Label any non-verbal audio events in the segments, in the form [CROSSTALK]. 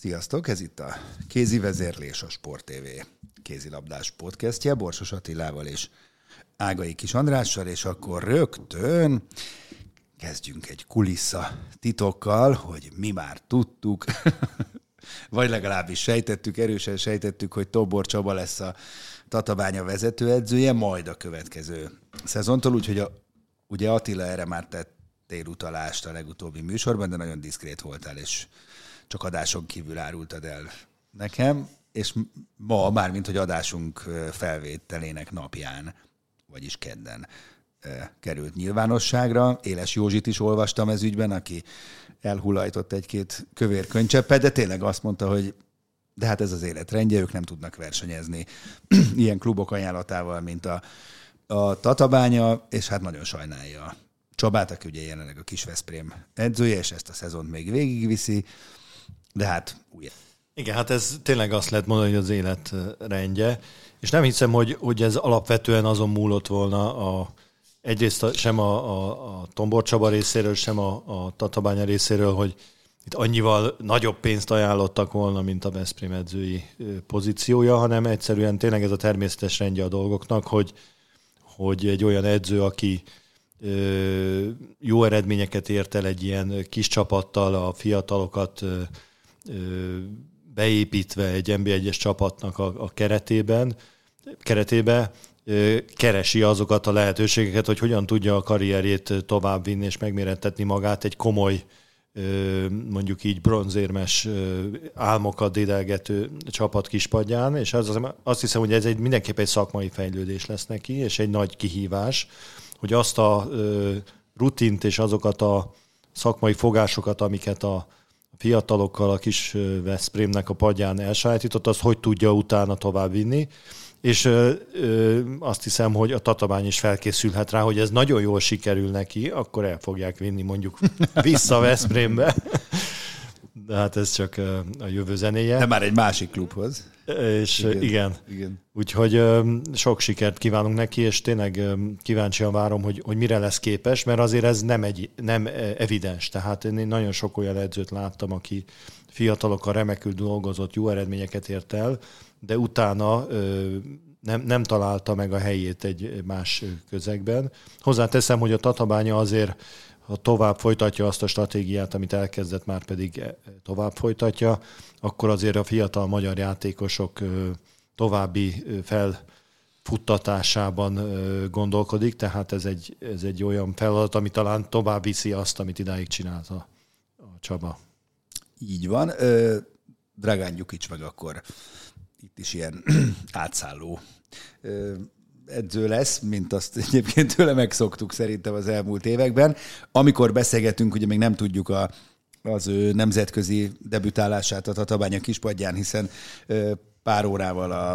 Sziasztok, ez itt a Kézi Vezérlés, a Sport TV kézilabdás podcastje, Borsos Attilával és Ágai Kis Andrással, és akkor rögtön kezdjünk egy kulissza titokkal, hogy mi már tudtuk, [LAUGHS] vagy legalábbis sejtettük, erősen sejtettük, hogy Tobor Csaba lesz a Tatabánya vezetőedzője, majd a következő szezontól, úgyhogy a, ugye Attila erre már tettél utalást a legutóbbi műsorban, de nagyon diszkrét voltál, és csak adáson kívül árultad el nekem, és ma, mármint hogy adásunk felvételének napján, vagyis kedden került nyilvánosságra. Éles Józsit is olvastam ez ügyben, aki elhullajtott egy-két kövér könycseppet, de tényleg azt mondta, hogy de hát ez az életrendje, ők nem tudnak versenyezni [CLEARS THROAT] ilyen klubok ajánlatával, mint a, a Tatabánya, és hát nagyon sajnálja Csabát, aki ugye jelenleg a Kisveszprém edzője, és ezt a szezont még végigviszi, de hát új. Igen, hát ez tényleg azt lehet mondani, hogy az életrendje, és nem hiszem, hogy, hogy ez alapvetően azon múlott volna a, egyrészt a, sem a, a, a Tombor Csaba részéről, sem a, a Tatabánya részéről, hogy itt annyival nagyobb pénzt ajánlottak volna, mint a Veszprém edzői pozíciója, hanem egyszerűen tényleg ez a természetes rendje a dolgoknak, hogy, hogy egy olyan edző, aki jó eredményeket ért el egy ilyen kis csapattal, a fiatalokat beépítve egy NB1-es csapatnak a, a keretében, keretébe, keresi azokat a lehetőségeket, hogy hogyan tudja a karrierjét továbbvinni és megmérettetni magát egy komoly, mondjuk így bronzérmes álmokat dédelgető csapat kispadján, és az, azt hiszem, hogy ez egy mindenképp egy szakmai fejlődés lesz neki, és egy nagy kihívás, hogy azt a rutint és azokat a szakmai fogásokat, amiket a fiatalokkal a kis Veszprémnek a padján elsajátított, azt hogy tudja utána továbbvinni és ö, ö, azt hiszem, hogy a tatabány is felkészülhet rá, hogy ez nagyon jól sikerül neki, akkor el fogják vinni mondjuk vissza [LAUGHS] Veszprémbe. De hát ez csak a jövő zenéje. De már egy másik klubhoz. És igen, igen. igen. úgyhogy sok sikert kívánunk neki, és tényleg kíváncsian várom, hogy, hogy mire lesz képes, mert azért ez nem, egy, nem evidens. Tehát én nagyon sok olyan edzőt láttam, aki fiatalokkal remekül dolgozott, jó eredményeket ért el, de utána nem, nem találta meg a helyét egy más közegben. Hozzáteszem, hogy a Tatabánya azért ha tovább folytatja azt a stratégiát, amit elkezdett, már pedig tovább folytatja, akkor azért a fiatal magyar játékosok további felfuttatásában gondolkodik, tehát ez egy, ez egy olyan feladat, ami talán tovább viszi azt, amit idáig csinálta a Csaba. Így van. Dragán Gyukics meg akkor itt is ilyen [CLEARS THROAT] átszálló edző lesz, mint azt egyébként tőle megszoktuk szerintem az elmúlt években. Amikor beszélgetünk, ugye még nem tudjuk a, az ő nemzetközi debütálását a Tatabánya kispadján, hiszen pár órával a,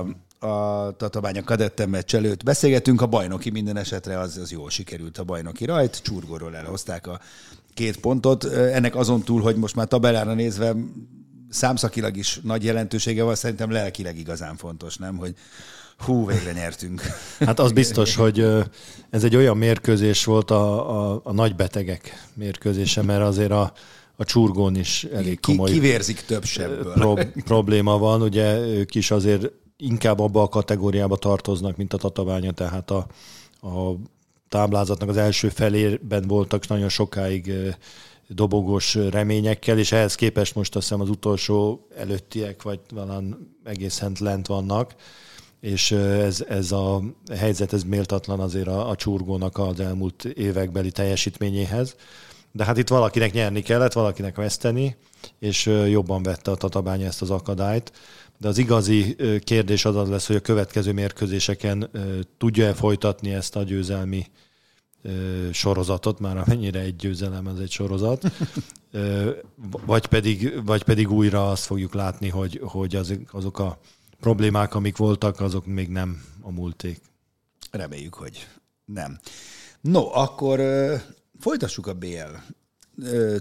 a Tatabánya kadettem meccs előtt beszélgetünk, a bajnoki minden esetre az, az jól sikerült a bajnoki rajt, csurgóról elhozták a két pontot. Ennek azon túl, hogy most már tabellára nézve számszakilag is nagy jelentősége van, szerintem lelkileg igazán fontos, nem? Hogy hú, végre nyertünk. [LAUGHS] Hát az biztos, hogy ez egy olyan mérkőzés volt a, a, a nagy betegek mérkőzése, mert azért a, a csurgón is elég komoly Ki, kivérzik több sebből. Pro, probléma van, ugye ők is azért inkább abba a kategóriába tartoznak, mint a tataványa, tehát a, a táblázatnak az első felében voltak nagyon sokáig dobogós reményekkel, és ehhez képest most azt hiszem az utolsó előttiek, vagy valami egészen lent vannak, és ez, ez a helyzet ez méltatlan azért a, a csurgónak az elmúlt évekbeli teljesítményéhez. De hát itt valakinek nyerni kellett, valakinek veszteni, és jobban vette a tatabánya ezt az akadályt. De az igazi kérdés az az lesz, hogy a következő mérkőzéseken tudja-e folytatni ezt a győzelmi sorozatot, már amennyire egy győzelem, ez egy sorozat, [LAUGHS] vagy pedig, vagy pedig újra azt fogjuk látni, hogy, hogy az, azok a problémák, amik voltak, azok még nem a múlték. Reméljük, hogy nem. No, akkor folytassuk a BL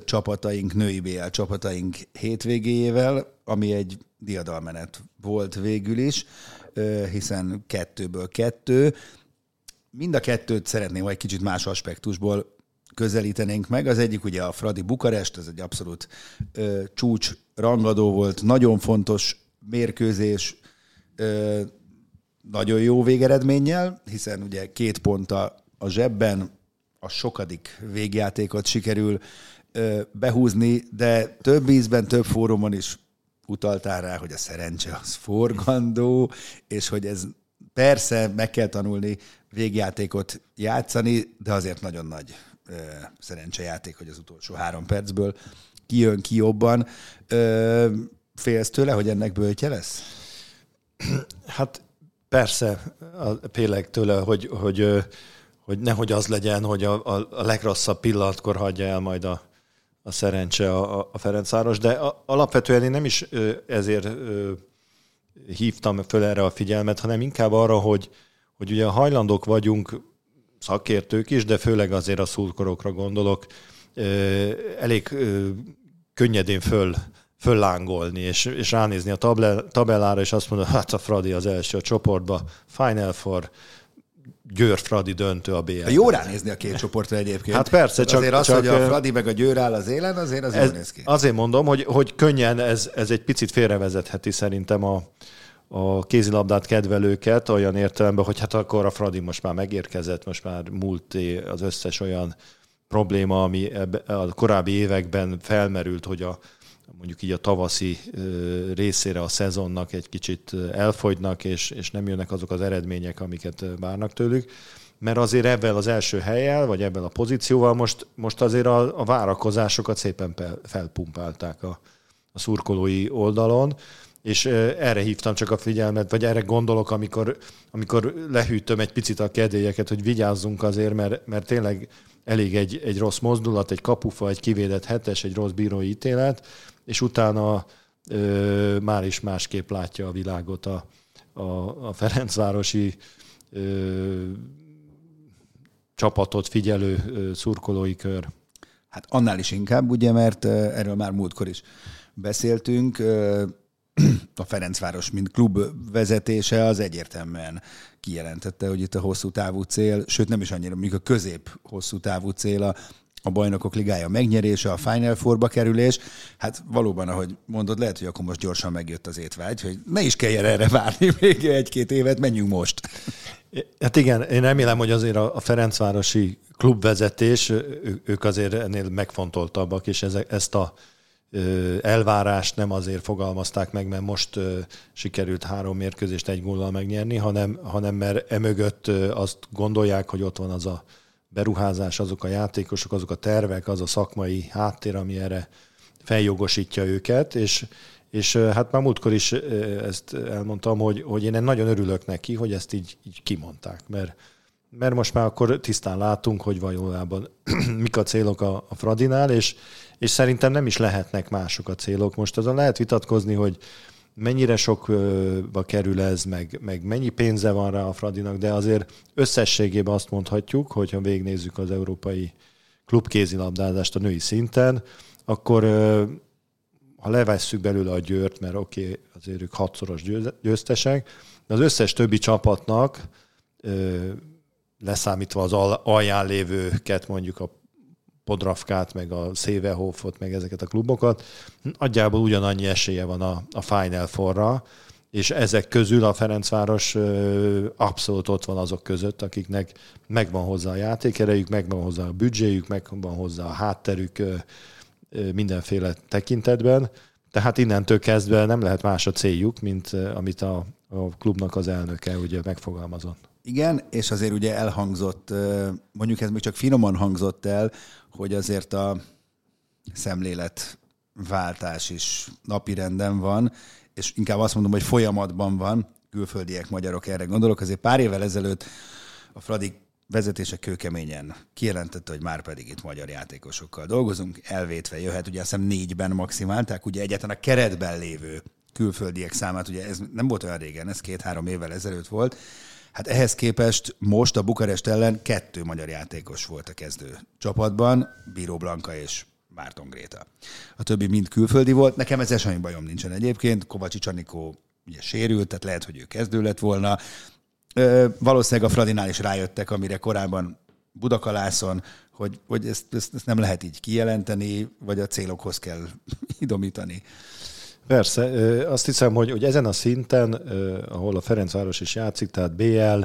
csapataink, női BL csapataink hétvégéjével, ami egy diadalmenet volt végül is, hiszen kettőből kettő. Mind a kettőt szeretném egy kicsit más aspektusból közelítenénk meg. Az egyik ugye a Fradi Bukarest, ez egy abszolút ö, csúcs rangadó volt, nagyon fontos mérkőzés, ö, nagyon jó végeredménnyel, hiszen ugye két pont a, a zsebben, a sokadik végjátékot sikerül behúzni, de több ízben, több fórumon is utaltál rá, hogy a szerencse az forgandó, és hogy ez persze meg kell tanulni végjátékot játszani, de azért nagyon nagy ö, szerencsejáték, hogy az utolsó három percből kijön ki jobban. Ö, félsz tőle, hogy ennek böltje lesz? [CLEARS THROAT] Hát persze, félek tőle, hogy, hogy, hogy nehogy az legyen, hogy a, a, a legrosszabb pillanatkor hagyja el majd a, a szerencse a, a Ferencváros, de a, alapvetően én nem is ezért hívtam föl erre a figyelmet, hanem inkább arra, hogy, hogy ugye hajlandók vagyunk szakértők is, de főleg azért a szurkorokra gondolok, elég könnyedén föl, föllángolni, és, és ránézni a tabellára, és azt mondani, hát a Fradi az első a csoportba, Final for Győr Fradi döntő a BL. Jó ránézni a két csoportra egyébként. Hát persze, csak... Azért az, csak, hogy a Fradi meg a Győr áll az élen, azért az ez, jól néz ki. Azért mondom, hogy, hogy könnyen ez, ez egy picit félrevezetheti szerintem a, a kézilabdát kedvelőket olyan értelemben, hogy hát akkor a Fradi most már megérkezett, most már múlt az összes olyan probléma, ami ebbe, a korábbi években felmerült, hogy a, mondjuk így a tavaszi részére a szezonnak egy kicsit elfogynak, és, és nem jönnek azok az eredmények, amiket várnak tőlük. Mert azért ebben az első helyel, vagy ebben a pozícióval most, most azért a, a várakozásokat szépen felpumpálták a, a szurkolói oldalon, és erre hívtam csak a figyelmet, vagy erre gondolok, amikor, amikor lehűtöm egy picit a kedélyeket, hogy vigyázzunk azért, mert, mert tényleg elég egy, egy rossz mozdulat, egy kapufa, egy kivédett hetes, egy rossz bírói ítélet, és utána ö, már is másképp látja a világot a, a, a Ferencvárosi ö, csapatot figyelő ö, szurkolói kör. Hát annál is inkább, ugye, mert erről már múltkor is beszéltünk. A Ferencváros, mint klub vezetése, az egyértelműen kijelentette, hogy itt a hosszú távú cél, sőt nem is annyira, mondjuk a közép hosszú távú cél a a bajnokok ligája megnyerése, a Final Fourba kerülés. Hát valóban, ahogy mondod, lehet, hogy akkor most gyorsan megjött az étvágy, hogy ne is kelljen erre várni [LAUGHS] még egy-két évet, menjünk most. Hát igen, én remélem, hogy azért a Ferencvárosi klubvezetés, ők azért ennél megfontoltabbak, és ezt a elvárást nem azért fogalmazták meg, mert most sikerült három mérkőzést egy góllal megnyerni, hanem, hanem mert emögött azt gondolják, hogy ott van az a beruházás, azok a játékosok, azok a tervek, az a szakmai háttér, ami erre feljogosítja őket, és, és hát már múltkor is ezt elmondtam, hogy, hogy én nagyon örülök neki, hogy ezt így, így kimondták, mert, mert most már akkor tisztán látunk, hogy valójában [CLEARS THROAT] mik a célok a, a Fradinál, és, és szerintem nem is lehetnek mások a célok. Most azon lehet vitatkozni, hogy mennyire sokba kerül ez, meg, meg mennyi pénze van rá a Fradinak, de azért összességében azt mondhatjuk, hogyha végnézzük az európai klubkézilabdázást a női szinten, akkor ha levesszük belőle a győrt, mert oké, okay, azért ők hatszoros győztesek, de az összes többi csapatnak, leszámítva az alján lévőket, mondjuk a Podravkát, meg a Szévehofot, meg ezeket a klubokat, nagyjából ugyanannyi esélye van a, a Final Four-ra, és ezek közül a Ferencváros abszolút ott van azok között, akiknek megvan hozzá a játékerejük, megvan hozzá a büdzséjük, megvan hozzá a hátterük, mindenféle tekintetben, tehát innentől kezdve nem lehet más a céljuk, mint amit a, a klubnak az elnöke ugye megfogalmazott. Igen, és azért ugye elhangzott, mondjuk ez még csak finoman hangzott el, hogy azért a szemléletváltás is napirenden van, és inkább azt mondom, hogy folyamatban van, külföldiek, magyarok erre gondolok. Azért pár évvel ezelőtt a Fradi vezetése kőkeményen kijelentette, hogy már pedig itt magyar játékosokkal dolgozunk, elvétve jöhet, ugye azt hiszem négyben maximálták, ugye egyáltalán a keretben lévő külföldiek számát, ugye ez nem volt olyan régen, ez két-három évvel ezelőtt volt, Hát ehhez képest most a Bukarest ellen kettő magyar játékos volt a kezdő csapatban, Bíró Blanka és Márton Gréta. A többi mind külföldi volt, nekem ez semmi bajom nincsen egyébként, Kovacsi Csanikó ugye sérült, tehát lehet, hogy ő kezdő lett volna. Ö, valószínűleg a Fradinál is rájöttek, amire korábban Budakalászon, hogy, hogy ezt, ezt, ezt nem lehet így kijelenteni, vagy a célokhoz kell [LAUGHS] idomítani. Persze, azt hiszem, hogy, hogy ezen a szinten, ahol a Ferencváros is játszik, tehát BL,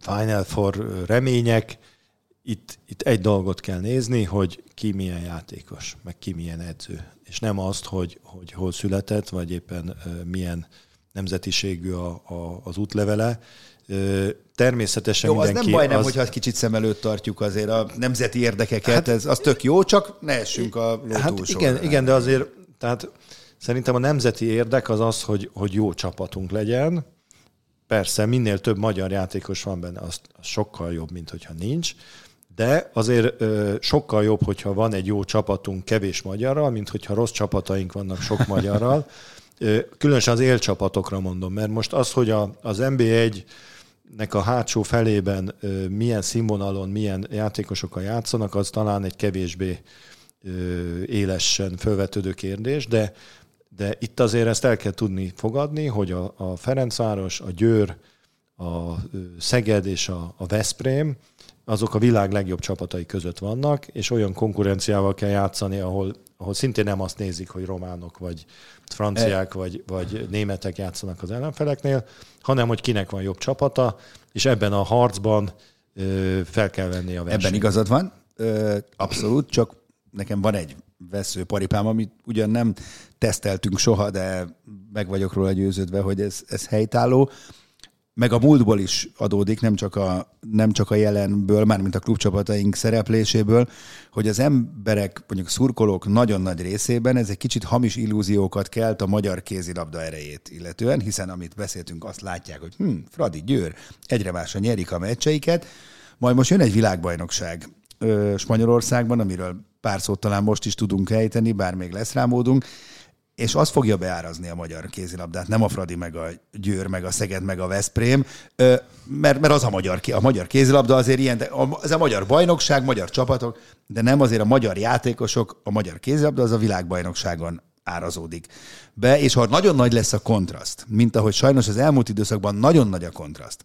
Final Four remények, itt, itt egy dolgot kell nézni, hogy ki milyen játékos, meg ki milyen edző. És nem azt, hogy, hogy hol született, vagy éppen milyen nemzetiségű a, a, az útlevele. Természetesen jó, mindenki... az nem baj, nem, az... hogyha kicsit szem előtt tartjuk azért a nemzeti érdekeket, hát, ez, az tök jó, csak ne essünk a ló hát igen, igen, de azért tehát szerintem a nemzeti érdek az az, hogy, hogy jó csapatunk legyen. Persze, minél több magyar játékos van benne, az, az sokkal jobb, mint hogyha nincs. De azért ö, sokkal jobb, hogyha van egy jó csapatunk kevés magyarral, mint hogyha rossz csapataink vannak sok [LAUGHS] magyarral. Különösen az élcsapatokra mondom, mert most az, hogy a, az NB1 nek a hátsó felében milyen színvonalon, milyen játékosokkal játszanak, az talán egy kevésbé élesen felvetődő kérdés, de, de itt azért ezt el kell tudni fogadni, hogy a, a Ferencváros, a Győr, a Szeged és a, a Veszprém, azok a világ legjobb csapatai között vannak, és olyan konkurenciával kell játszani, ahol, ahol szintén nem azt nézik, hogy románok, vagy franciák, e... vagy, vagy németek játszanak az ellenfeleknél, hanem hogy kinek van jobb csapata, és ebben a harcban fel kell venni a versenyt. Ebben igazad van, abszolút, csak nekem van egy vesző paripám, amit ugyan nem teszteltünk soha, de meg vagyok róla győződve, hogy ez, ez helytálló. Meg a múltból is adódik, nem csak a, nem csak a jelenből, mármint a klubcsapataink szerepléséből, hogy az emberek, mondjuk szurkolók nagyon nagy részében ez egy kicsit hamis illúziókat kelt a magyar kézilabda erejét illetően, hiszen amit beszéltünk, azt látják, hogy hm, Fradi, Győr, egyre másra nyerik a meccseiket, majd most jön egy világbajnokság Spanyolországban, amiről pár szót talán most is tudunk ejteni, bár még lesz rá módunk, és az fogja beárazni a magyar kézilabdát, nem a Fradi, meg a Győr, meg a Szeged, meg a Veszprém, mert, mert az a magyar, a magyar kézilabda azért ilyen, de az a magyar bajnokság, magyar csapatok, de nem azért a magyar játékosok, a magyar kézilabda az a világbajnokságon árazódik be, és ha nagyon nagy lesz a kontraszt, mint ahogy sajnos az elmúlt időszakban nagyon nagy a kontraszt,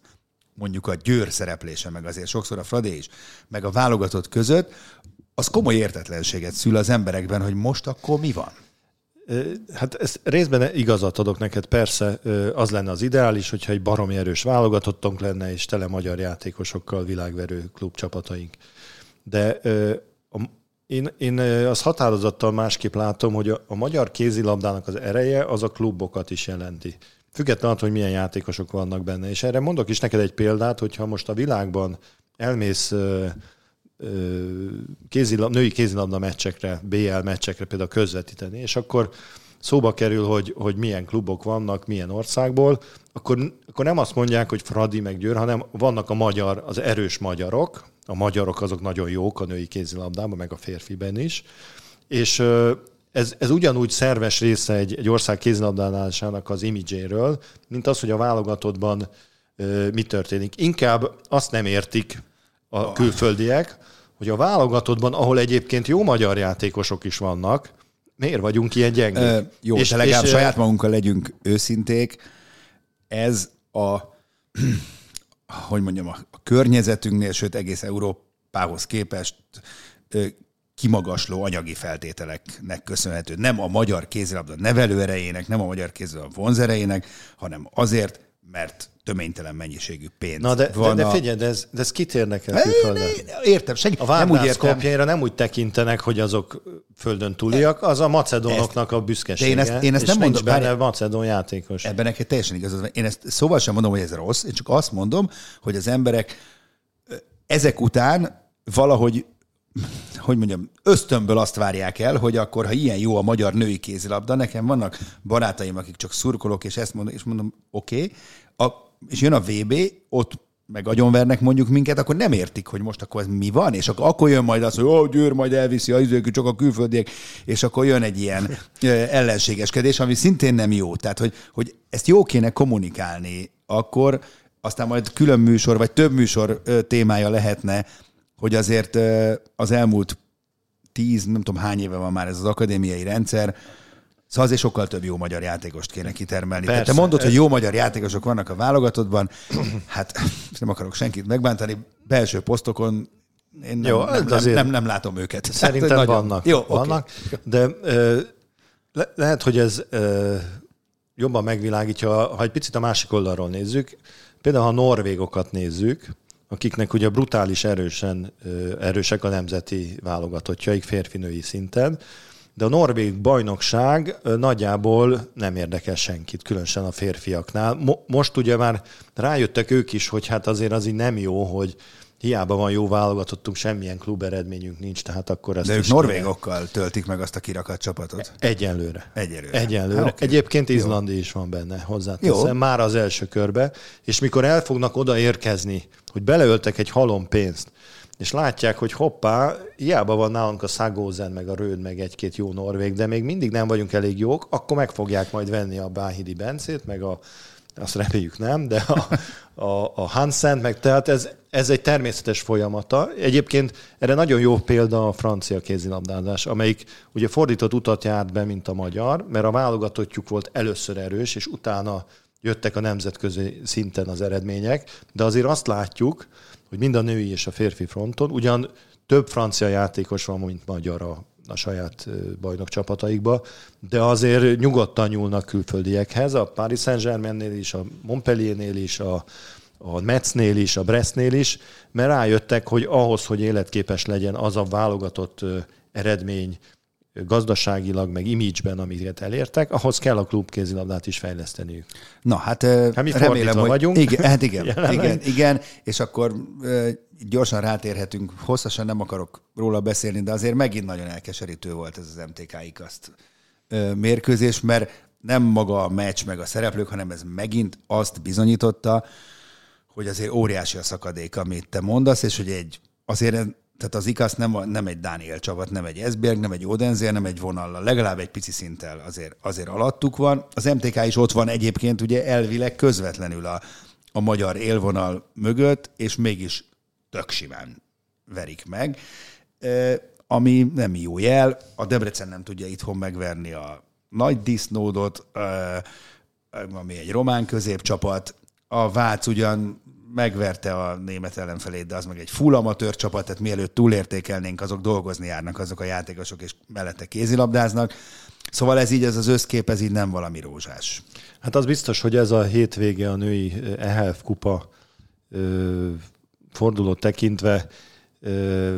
mondjuk a Győr szereplése, meg azért sokszor a Fradi is, meg a válogatott között, az komoly értetlenséget szül az emberekben, hogy most akkor mi van? Hát ez részben igazat adok neked, persze az lenne az ideális, hogyha egy baromi erős válogatottunk lenne, és tele magyar játékosokkal világverő klubcsapataink. De én, én azt határozattal másképp látom, hogy a, a magyar kézilabdának az ereje az a klubokat is jelenti. Függetlenül hogy milyen játékosok vannak benne. És erre mondok is neked egy példát, hogyha most a világban elmész kézilab, női kézilabda meccsekre, BL meccsekre például közvetíteni, és akkor szóba kerül, hogy, hogy milyen klubok vannak, milyen országból, akkor, akkor nem azt mondják, hogy Fradi meg Győr, hanem vannak a magyar, az erős magyarok, a magyarok azok nagyon jók a női kézilabdában, meg a férfiben is, és ez, ez ugyanúgy szerves része egy, egy ország kézilabdálásának az imidzséről, mint az, hogy a válogatottban mi történik. Inkább azt nem értik a külföldiek, hogy a válogatottban, ahol egyébként jó magyar játékosok is vannak, miért vagyunk ilyen gyengék? E, jó, és, de legalább és, saját magunkkal legyünk őszinték. Ez a, [CLEARS THROAT] hogy mondjam, a környezetünknél, sőt egész Európához képest kimagasló anyagi feltételeknek köszönhető. Nem a magyar kézilabda nevelőerejének, nem a magyar kézilabda vonzerejének, hanem azért, mert töménytelen mennyiségű pénz Na de, van de, de a... figyelj, de ez, de ez kit érdekel külföldön? Értem, segít. A nem úgy értem. Nem úgy tekintenek, hogy azok földön túliak, az a macedónoknak a büszkesége. De én ezt- én ezt nem mondom, benne várjál. macedón játékos. Ebben neked teljesen igazad. Én ezt szóval sem mondom, hogy ez rossz, én csak azt mondom, hogy az emberek ezek után valahogy hogy mondjam, ösztönből azt várják el, hogy akkor, ha ilyen jó a magyar női kézilabda, nekem vannak barátaim, akik csak szurkolok, és ezt mondom, és mondom, oké, okay, és jön a VB, ott meg agyonvernek mondjuk minket, akkor nem értik, hogy most akkor ez mi van, és akkor, akkor jön majd az, hogy ó, Győr majd elviszi a izők, csak a külföldiek, és akkor jön egy ilyen ellenségeskedés, ami szintén nem jó. Tehát, hogy, hogy ezt jó kéne kommunikálni, akkor aztán majd külön műsor, vagy több műsor témája lehetne, hogy azért az elmúlt tíz, nem tudom hány éve van már ez az akadémiai rendszer, Szóval azért sokkal több jó magyar játékost kéne kitermelni. Tehát te Persze. mondod, hogy jó magyar játékosok vannak a válogatottban, hát nem akarok senkit megbántani, belső posztokon én nem, Jó, nem, nem, azért nem, nem látom őket. Szerintem Tehát, nagyon- vannak. Jó, vannak Okay. de ö, le, lehet, hogy ez ö, jobban megvilágítja, ha egy picit a másik oldalról nézzük. Például, ha a norvégokat nézzük, akiknek ugye brutális erősen, erősek a nemzeti válogatottjaik férfinői szinten, de a norvég bajnokság nagyjából nem érdekel senkit, különösen a férfiaknál. Mo- most ugye már rájöttek ők is, hogy hát azért az így nem jó, hogy hiába van jó válogatottunk, semmilyen klub eredményünk nincs, tehát akkor ezt De ők norvégokkal töltik meg azt a kirakat csapatot. Egyenlőre. Egyelőre. Egyenlőre. Hát, oké. Egyébként Izlandi is van benne, Jó. hozzáteszem, már az első körbe, és mikor el fognak oda érkezni, hogy beleöltek egy halom pénzt, és látják, hogy hoppá, hiába van nálunk a Szagózen, meg a Rőd, meg egy-két jó norvég, de még mindig nem vagyunk elég jók, akkor meg fogják majd venni a Báhidi Bencét, meg a azt reméljük nem, de a, a, a Hansen, meg tehát ez, ez egy természetes folyamata. Egyébként erre nagyon jó példa a francia kézilabdázás, amelyik ugye fordított utat járt be, mint a magyar, mert a válogatottjuk volt először erős, és utána jöttek a nemzetközi szinten az eredmények, de azért azt látjuk, hogy mind a női és a férfi fronton, ugyan több francia játékos van, mint magyar a, a saját bajnok csapataikba, de azért nyugodtan nyúlnak külföldiekhez, a Paris Saint-Germainnél is, a Montpelliernél is, a, a Metznél is, a Brestnél is, mert rájöttek, hogy ahhoz, hogy életképes legyen az a válogatott eredmény gazdaságilag, meg imidzsben, amiket elértek, ahhoz kell a klubkézilabdát is fejleszteniük. Na, hát, hát mi remélem, hogy... vagyunk. Igen, hát [LAUGHS] igen, Jelenleg. igen, igen, és akkor gyorsan rátérhetünk, hosszasan nem akarok róla beszélni, de azért megint nagyon elkeserítő volt ez az MTK ikaszt mérkőzés, mert nem maga a meccs meg a szereplők, hanem ez megint azt bizonyította, hogy azért óriási a szakadék, amit te mondasz, és hogy egy, azért tehát az IKASZ nem, nem egy Dániel csapat, nem egy Esberg, nem egy Odenzer, nem egy vonallal, legalább egy pici szinttel azért, azért alattuk van. Az MTK is ott van egyébként ugye elvileg közvetlenül a, a magyar élvonal mögött, és mégis tök simán verik meg, ami nem jó jel. A Debrecen nem tudja itthon megverni a nagy disznódot, ami egy román középcsapat. A Vác ugyan megverte a német ellenfelét, de az meg egy full amatőr csapat, tehát mielőtt túlértékelnénk, azok dolgozni járnak, azok a játékosok, és mellette kézilabdáznak. Szóval ez így, ez az összkép, ez így nem valami rózsás. Hát az biztos, hogy ez a hétvége a női eh, EHF kupa ö, fordulót tekintve ö,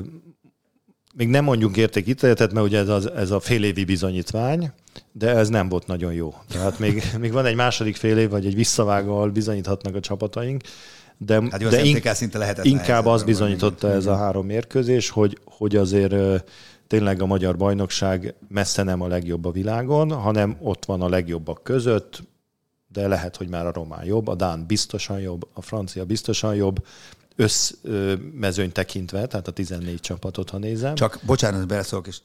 még nem mondjunk értékítéletet, mert ugye ez, az, ez a félévi bizonyítvány, de ez nem volt nagyon jó. Tehát még, [LAUGHS] még van egy második fél év, vagy egy visszavágó, ahol bizonyíthatnak a csapataink, de, Hát jó, de MTK szinte lehetetlen inkább az bizonyította ez a három mérkőzés, hogy, hogy azért tényleg a magyar bajnokság messze nem a legjobb a világon, hanem ott van a legjobbak között, de lehet, hogy már a román jobb, a dán biztosan jobb, a francia biztosan jobb, összmezőny tekintve, tehát a 14 csapatot, ha nézem. Csak, bocsánat, beleszólok, és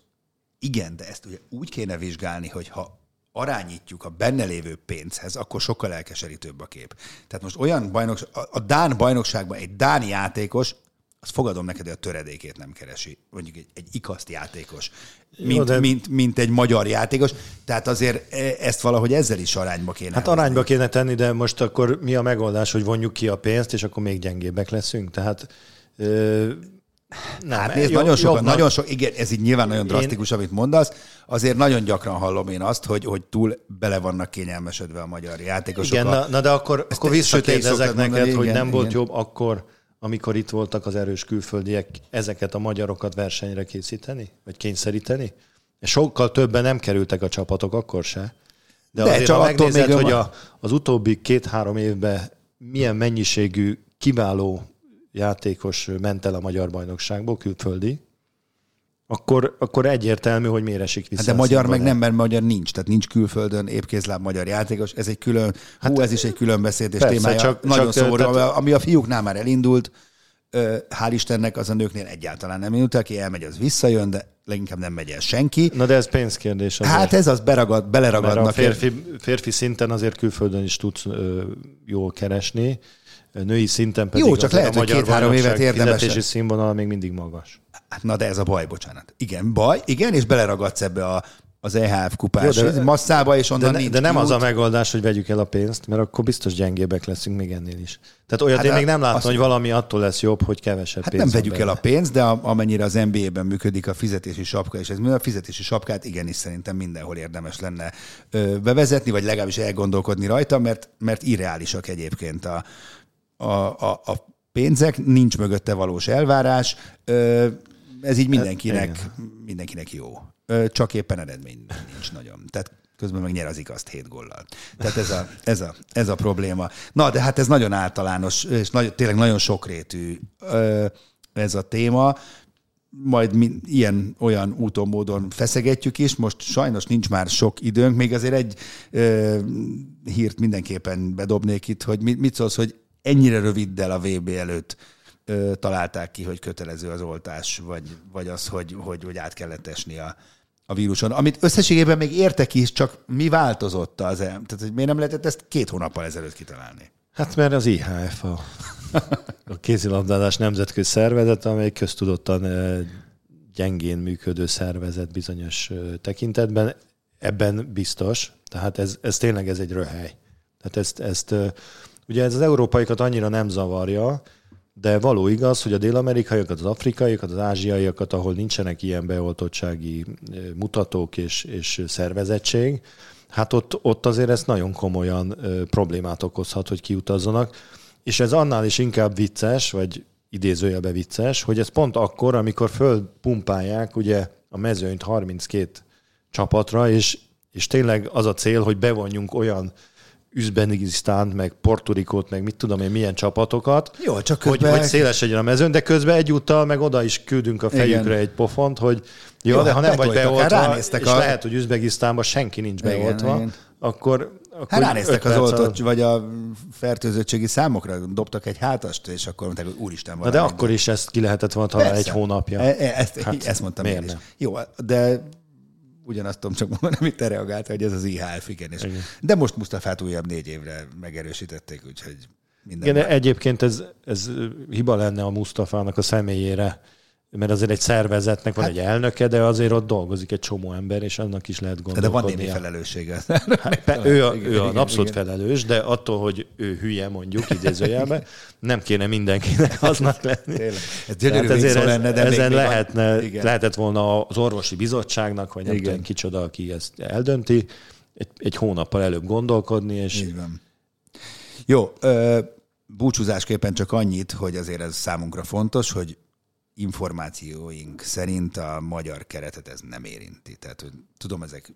igen, de ezt ugye úgy kéne vizsgálni, hogy ha arányítjuk a benne lévő pénzhez, akkor sokkal elkeserítőbb a kép. Tehát most olyan bajnokság, a, Dán bajnokságban egy Dán játékos, azt fogadom neked, hogy a töredékét nem keresi. Mondjuk egy, egy ikaszt játékos, mint, de- mint, mint egy magyar játékos. Tehát azért e- ezt valahogy ezzel is arányba kéne. Hát arányba kéne tenni, de most akkor mi a megoldás, hogy vonjuk ki a pénzt, és akkor még gyengébbek leszünk? Tehát ö, Nem, hát nézd, nagyon sokan, nagyon sok, igen, ez így nyilván nagyon drasztikus, én... amit mondasz, azért nagyon gyakran hallom én azt, hogy, hogy túl bele vannak kényelmesedve a magyar játékosok. Igen, na, na de akkor, akkor visszakérdezek neked, mondani, hogy igen, nem igen. volt jobb akkor, amikor itt voltak az erős külföldiek, ezeket a magyarokat versenyre készíteni? Vagy kényszeríteni? Sokkal többen nem kerültek a csapatok, akkor se. De, de azért, csak ha megnézed, még hogy a, az utóbbi két-három évben milyen mennyiségű kiváló játékos ment el a magyar bajnokságból, külföldi, akkor, akkor egyértelmű, hogy miért esik vissza. Hát de magyar meg nem, mert magyar nincs, tehát nincs külföldön épkézláb magyar játékos, ez egy külön, hát, hú, ez is egy külön beszéd és témája, csak, nagyon csak, szomorú, tehát, ami a fiúknál már elindult, hál' Istennek az a nőknél egyáltalán nem indult, aki elmegy, az visszajön, de leginkább nem megy el senki. Na de ez pénzkérdés. Azért. Hát ez az beragad, beleragadnak. Mert a férfi, férfi szinten azért külföldön is tudsz ö, jól keresni, női szinten pedig Jó, csak lehet, a magyar két-három évet érdemes. Fizetési színvonal még mindig magas. Hát na de ez a baj, bocsánat. Igen, baj, igen, és beleragadsz ebbe a az EHF kupás Jó, de, masszába, és onnan de, nincs De nem kiút. az a megoldás, hogy vegyük el a pénzt, mert akkor biztos gyengébbek leszünk még ennél is. Tehát olyat hát én még nem látom, hogy valami attól lesz jobb, hogy kevesebb hát pénz nem vegyük el a pénzt, de amennyire az NBA-ben működik a fizetési sapka, és ez a fizetési sapkát igenis szerintem mindenhol érdemes lenne bevezetni, vagy legalábbis elgondolkodni rajta, mert, mert irreálisak egyébként a, a, a, a pénzek, nincs mögötte valós elvárás, ez így mindenkinek, mindenkinek jó csak éppen eredmény nincs nagyon. Tehát közben meg nyer az igazt hét gollal. Tehát ez a, ez, a, ez a probléma. Na, de hát ez nagyon általános, és nagy, tényleg nagyon sokrétű ez a téma. Majd mi, ilyen olyan úton, módon feszegetjük is. Most sajnos nincs már sok időnk. Még azért egy ö, hírt mindenképpen bedobnék itt, hogy mit, mit szólsz, hogy ennyire röviddel a VB előtt ö, találták ki, hogy kötelező az oltás, vagy, vagy az, hogy, hogy, hogy át kellett esni a, a víruson, amit összességében még értek is, csak mi változott az el? Tehát, hogy miért nem lehetett ezt két hónappal ezelőtt kitalálni? Hát mert az IHF, a, a kézilabdázás nemzetközi szervezet, amely köztudottan gyengén működő szervezet bizonyos tekintetben, ebben biztos. Tehát ez, ez tényleg ez egy röhely. Tehát ezt, ezt ugye ez az európaikat annyira nem zavarja, de való igaz, hogy a dél-amerikaiakat, az afrikaiakat, az ázsiaiakat, ahol nincsenek ilyen beoltottsági mutatók és, és szervezettség, hát ott, ott azért ez nagyon komolyan problémát okozhat, hogy kiutazzanak. És ez annál is inkább vicces, vagy idézőjelbe vicces, hogy ez pont akkor, amikor fölpumpálják ugye a mezőnyt 32 csapatra, és, és tényleg az a cél, hogy bevonjunk olyan Üzbenisztánt, meg Porturikót, meg mit tudom én, milyen csapatokat, Jó, csak hogy, hogy széles legyen a mezőn, de közben egyúttal meg oda is küldünk a fejükre Igen. egy pofont, hogy jó, jó de ha nem vagy beoltva, és a... lehet, hogy Üzbegisztánban senki nincs beoltva, Igen, Igen. akkor akkor hát ránéztek az oltott, vagy a fertőzöttségi számokra, dobtak egy hátast, és akkor mondták, hogy úristen van. De akkor is ezt ki lehetett volna találni egy hónapja. E, e, ezt, hát, ezt mondtam én is. Jó, de ugyanazt tudom csak mondani, amit te reagált, hogy ez az IHF, igen. És, igen. De most Mustafát újabb négy évre megerősítették, úgyhogy minden. Igen, de egyébként ez, ez hiba lenne a Mustafának a személyére, mert azért egy szervezetnek van hát, egy elnöke, de azért ott dolgozik egy csomó ember, és annak is lehet gondolkodni. De van némi felelőssége. Hát, [LAUGHS] ő a, igen, ő a abszolút igen. felelős, de attól, hogy ő hülye mondjuk idézőjelben, nem kéne mindenkinek aznak lenni. [LAUGHS] Tényleg. Ez gyönyörű ez, lenne, de ezen még lehetne, van, lehetett volna az orvosi bizottságnak, vagy nem igen. tudom kicsoda, aki ezt eldönti, egy, egy hónappal előbb gondolkodni, és... Így van. Jó, ö, búcsúzásképpen csak annyit, hogy azért ez számunkra fontos, hogy információink szerint a magyar keretet ez nem érinti. Tehát tudom, ezek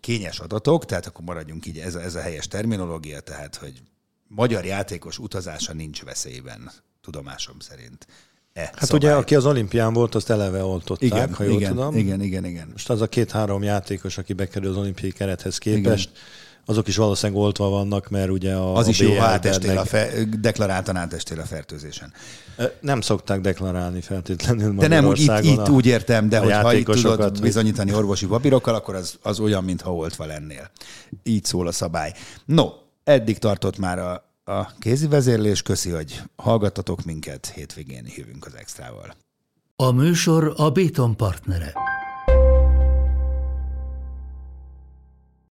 kényes adatok, tehát akkor maradjunk így, ez a, ez a helyes terminológia, tehát hogy magyar játékos utazása nincs veszélyben, tudomásom szerint. E, hát szabály. ugye, aki az olimpián volt, azt eleve oltották, igen, ha jól igen, tudom. Igen, igen, igen. Most az a két-három játékos, aki bekerül az olimpiai kerethez képest, igen azok is valószínűleg oltva vannak, mert ugye a Az a is jó, ha átestél meg... a fe... deklaráltan átestél a fertőzésen. Nem szokták deklarálni feltétlenül De nem, úgy, itt, itt úgy értem, de hogy ha itt tudod bizonyítani orvosi papírokkal, akkor az, az olyan, mintha oltva lennél. Így szól a szabály. No, eddig tartott már a, a kézi vezérlés. Köszi, hogy hallgattatok minket. Hétvégén hívünk az extrával. A műsor a Béton partnere.